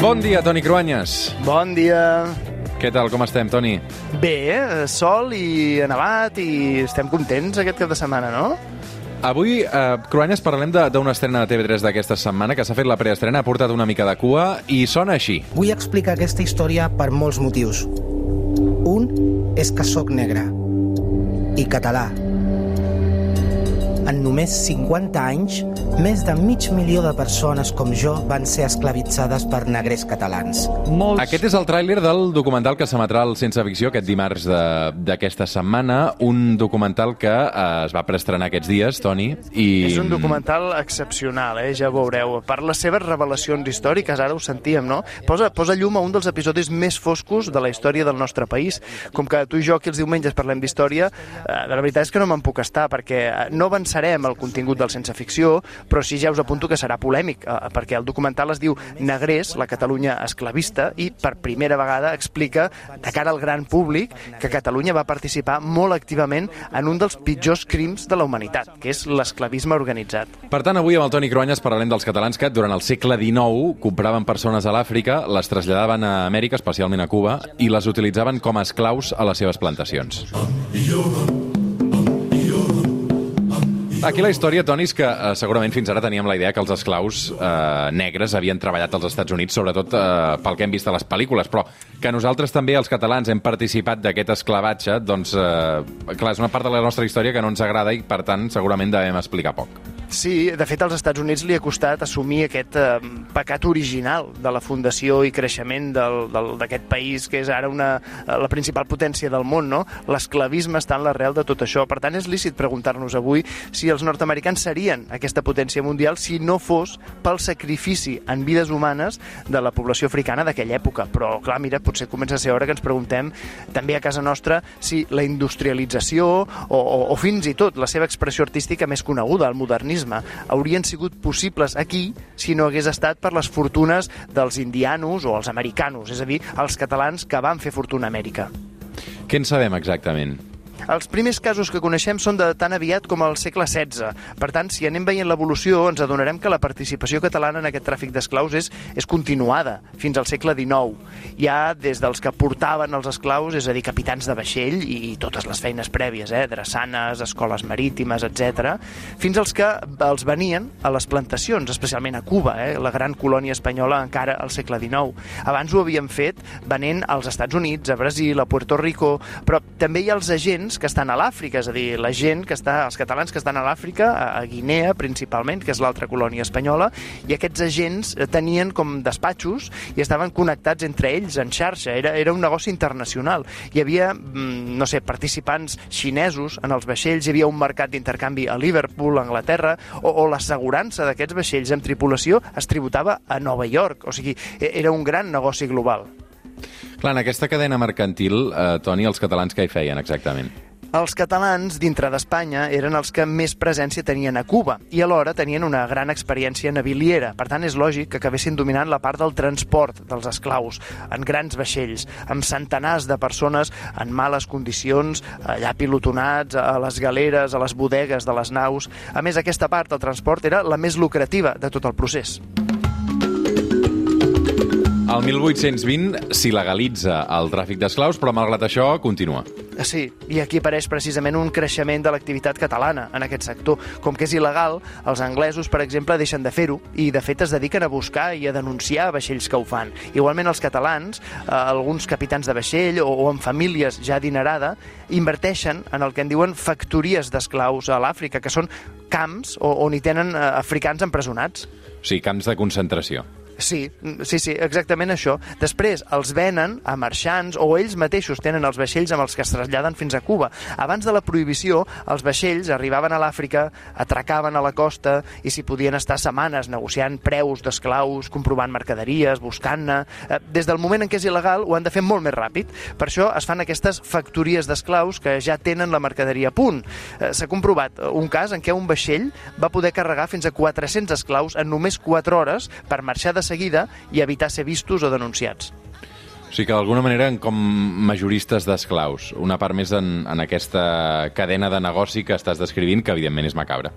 Bon dia, Toni Cruanyes. Bon dia. Què tal, com estem, Toni? Bé, eh, sol i nevat i estem contents aquest cap de setmana, no? Avui, eh, Cruanyes, parlem de- d'una estrena de TV3 d'aquesta setmana que s'ha fet la preestrena, ha portat una mica de cua i sona així. Vull explicar aquesta història per molts motius. Un és que sóc negre i català. En només 50 anys, més de mig milió de persones com jo van ser esclavitzades per negrers catalans. Molts... Aquest és el tràiler del documental que s'emetrà al Sense Ficció aquest dimarts de- d'aquesta setmana, un documental que eh, es va preestrenar aquests dies, Toni, i... És un documental excepcional, eh? ja veureu. Per les seves revelacions històriques, ara ho sentíem, no? Posa, posa llum a un dels episodis més foscos de la història del nostre país. Com que tu i jo aquí els diumenges parlem d'història, eh, la veritat és que no me'n puc estar, perquè eh, no avançarem el contingut del sense ficció, però sí ja us apunto que serà polèmic, eh, perquè el documental es diu Negrés, la Catalunya esclavista, i per primera vegada explica, de cara al gran públic, que Catalunya va participar molt activament en un dels pitjors crims de la humanitat, que és l'esclavisme organitzat. Per tant, avui amb el Toni Cruanyes parlarem dels catalans que durant el segle XIX compraven persones a l'Àfrica, les traslladaven a Amèrica, especialment a Cuba, i les utilitzaven com a esclaus a les seves plantacions. Aquí la història, Toni, és que eh, segurament fins ara teníem la idea que els esclaus eh, negres havien treballat als Estats Units, sobretot eh, pel que hem vist a les pel·lícules, però que nosaltres també, els catalans, hem participat d'aquest esclavatge, doncs, eh, clar, és una part de la nostra història que no ens agrada i, per tant, segurament devem explicar poc. Sí, de fet, als Estats Units li ha costat assumir aquest eh, pecat original de la fundació i creixement d'aquest país, que és ara una, eh, la principal potència del món, no? L'esclavisme està en l'arrel de tot això. Per tant, és lícit preguntar-nos avui si els nord-americans serien aquesta potència mundial si no fos pel sacrifici en vides humanes de la població africana d'aquella època. Però, clar, mira, potser comença a ser hora que ens preguntem també a casa nostra si la industrialització o, o, o fins i tot la seva expressió artística més coneguda, el modernisme, haurien sigut possibles aquí si no hagués estat per les fortunes dels indianos o els americanos, és a dir, els catalans que van fer fortuna a Amèrica. Què en sabem exactament? Els primers casos que coneixem són de tan aviat com al segle XVI. Per tant, si anem veient l'evolució, ens adonarem que la participació catalana en aquest tràfic d'esclaus és, és continuada fins al segle XIX. Ha des dels que portaven els esclaus, és a dir, capitans de vaixell i totes les feines prèvies, eh, drassanes, escoles marítimes, etc, fins als que els venien a les plantacions, especialment a Cuba, eh, la gran colònia espanyola encara al segle XIX. Abans ho havien fet venent als Estats Units, a Brasil, a Puerto Rico, però també hi ha els agents que estan a l'Àfrica, és a dir, la gent que està, els catalans que estan a l'Àfrica, a a Guinea principalment, que és l'altra colònia espanyola, i aquests agents eh, tenien com despatxos i estaven connectats entre ells en xarxa, era, era un negoci internacional. Hi havia, mm, no sé, participants xinesos en els vaixells, hi havia un mercat d'intercanvi a Liverpool, a Anglaterra, o, o l'assegurança d'aquests vaixells amb tripulació es tributava a Nova York, o sigui, e- era un gran negoci global. Clar, en aquesta cadena mercantil, eh, Toni, els catalans què hi feien exactament? Els catalans, dintre d'Espanya, eren els que més presència tenien a Cuba i alhora tenien una gran experiència naviliera. Per tant, és lògic que acabessin dominant la part del transport dels esclaus en grans vaixells, amb centenars de persones en males condicions, allà pilotonats, a les galeres, a les bodegues de les naus. A més, aquesta part del transport era la més lucrativa de tot el procés. El 1820 s'hi legalitza el tràfic d'esclaus, però malgrat això continua. Sí, i aquí apareix precisament un creixement de l'activitat catalana en aquest sector. Com que és il·legal, els anglesos, per exemple, deixen de fer-ho i, de fet, es dediquen a buscar i a denunciar vaixells que ho fan. Igualment, els catalans, eh, alguns capitans de vaixell o, o en famílies ja adinerada, inverteixen en el que en diuen factories d'esclaus a l'Àfrica, que són camps on hi tenen eh, africans empresonats. O sigui, camps de concentració. Sí, sí, sí, exactament això. Després els venen a marxants o ells mateixos tenen els vaixells amb els que es traslladen fins a Cuba. Abans de la prohibició, els vaixells arribaven a l'Àfrica, atracaven a la costa i s'hi podien estar setmanes negociant preus d'esclaus, comprovant mercaderies, buscant-ne. Eh, Des del moment en què és il·legal ho han de fer molt més ràpid. Per això es fan aquestes factories d'esclaus que ja tenen la mercaderia a punt. Eh, S'ha comprovat eh, un cas en què un vaixell va poder carregar fins a 400 esclaus en només 4 hores per marxar de seguida i evitar ser vistos o denunciats. O sigui que d'alguna manera com majoristes d'esclaus, una part més en, en aquesta cadena de negoci que estàs descrivint, que evidentment és macabra.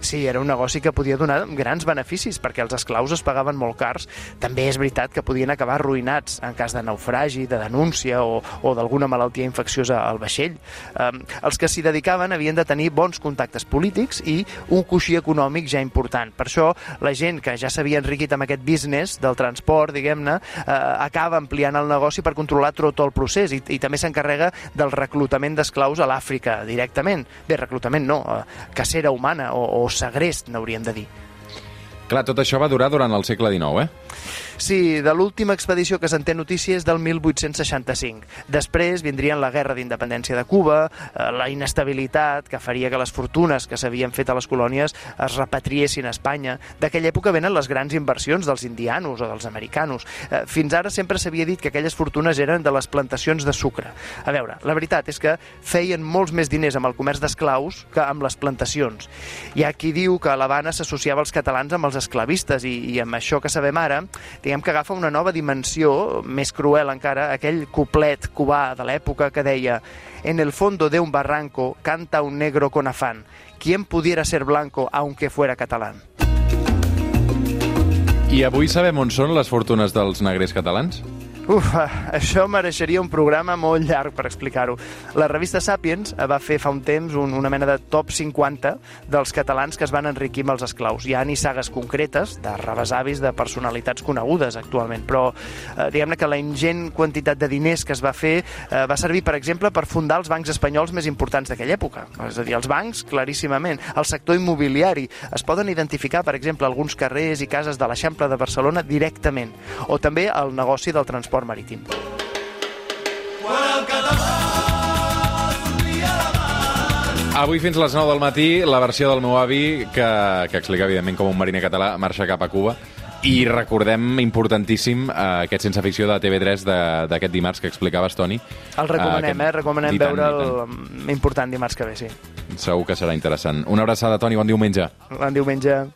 Sí, era un negoci que podia donar grans beneficis perquè els esclaus es pagaven molt cars. També és veritat que podien acabar arruïnats en cas de naufragi, de denúncia o, o d'alguna malaltia infecciosa al vaixell. Um, els que s'hi dedicaven havien de tenir bons contactes polítics i un coixí econòmic ja important. Per això la gent que ja s'havia enriquit amb aquest business del transport, diguem-ne, uh, acaba ampliant el negoci per controlar tot el procés i, i també s'encarrega del reclutament d'esclaus a l'Àfrica directament. Bé, reclutament no, uh, cacera humana o, o segrest, n'hauríem de dir. Clar, tot això va durar durant el segle XIX, eh? Sí, de l'última expedició que se'n té del 1865. Després vindrien la guerra d'independència de Cuba, eh, la inestabilitat que faria que les fortunes que s'havien fet a les colònies es repatriessin a Espanya. D'aquella època venen les grans inversions dels indianos o dels americanos. Eh, fins ara sempre s'havia dit que aquelles fortunes eren de les plantacions de sucre. A veure, la veritat és que feien molts més diners amb el comerç d'esclaus que amb les plantacions. Hi ha qui diu que a l'Havana s'associava els catalans amb els esclavistes i, i amb això que sabem ara, diguem que agafa una nova dimensió, més cruel encara, aquell cuplet cubà de l'època que deia En el fondo de un barranco canta un negro con afán. ¿Quién pudiera ser blanco aunque fuera catalán? I avui sabem on són les fortunes dels negrers catalans? Uf, això mereixeria un programa molt llarg per explicar-ho. La revista Sapiens va fer fa un temps un, una mena de top 50 dels catalans que es van enriquir amb els esclaus. Hi ha ni sagues concretes de rebesavis de personalitats conegudes actualment, però eh, diguem-ne que la ingent quantitat de diners que es va fer eh, va servir, per exemple, per fundar els bancs espanyols més importants d'aquella època. És a dir, els bancs, claríssimament. El sector immobiliari. Es poden identificar, per exemple, alguns carrers i cases de l'Eixample de Barcelona directament. O també el negoci del transport transport marítim. Avui fins a les 9 del matí, la versió del meu avi, que, que explica, evidentment, com un mariner català marxa cap a Cuba. I recordem, importantíssim, eh, aquest sense ficció de TV3 d'aquest dimarts que explicaves, Toni. El recomanem, eh? Recomanem veure el important dimarts que ve, sí. Segur que serà interessant. Una abraçada, Toni, bon diumenge. Bon diumenge.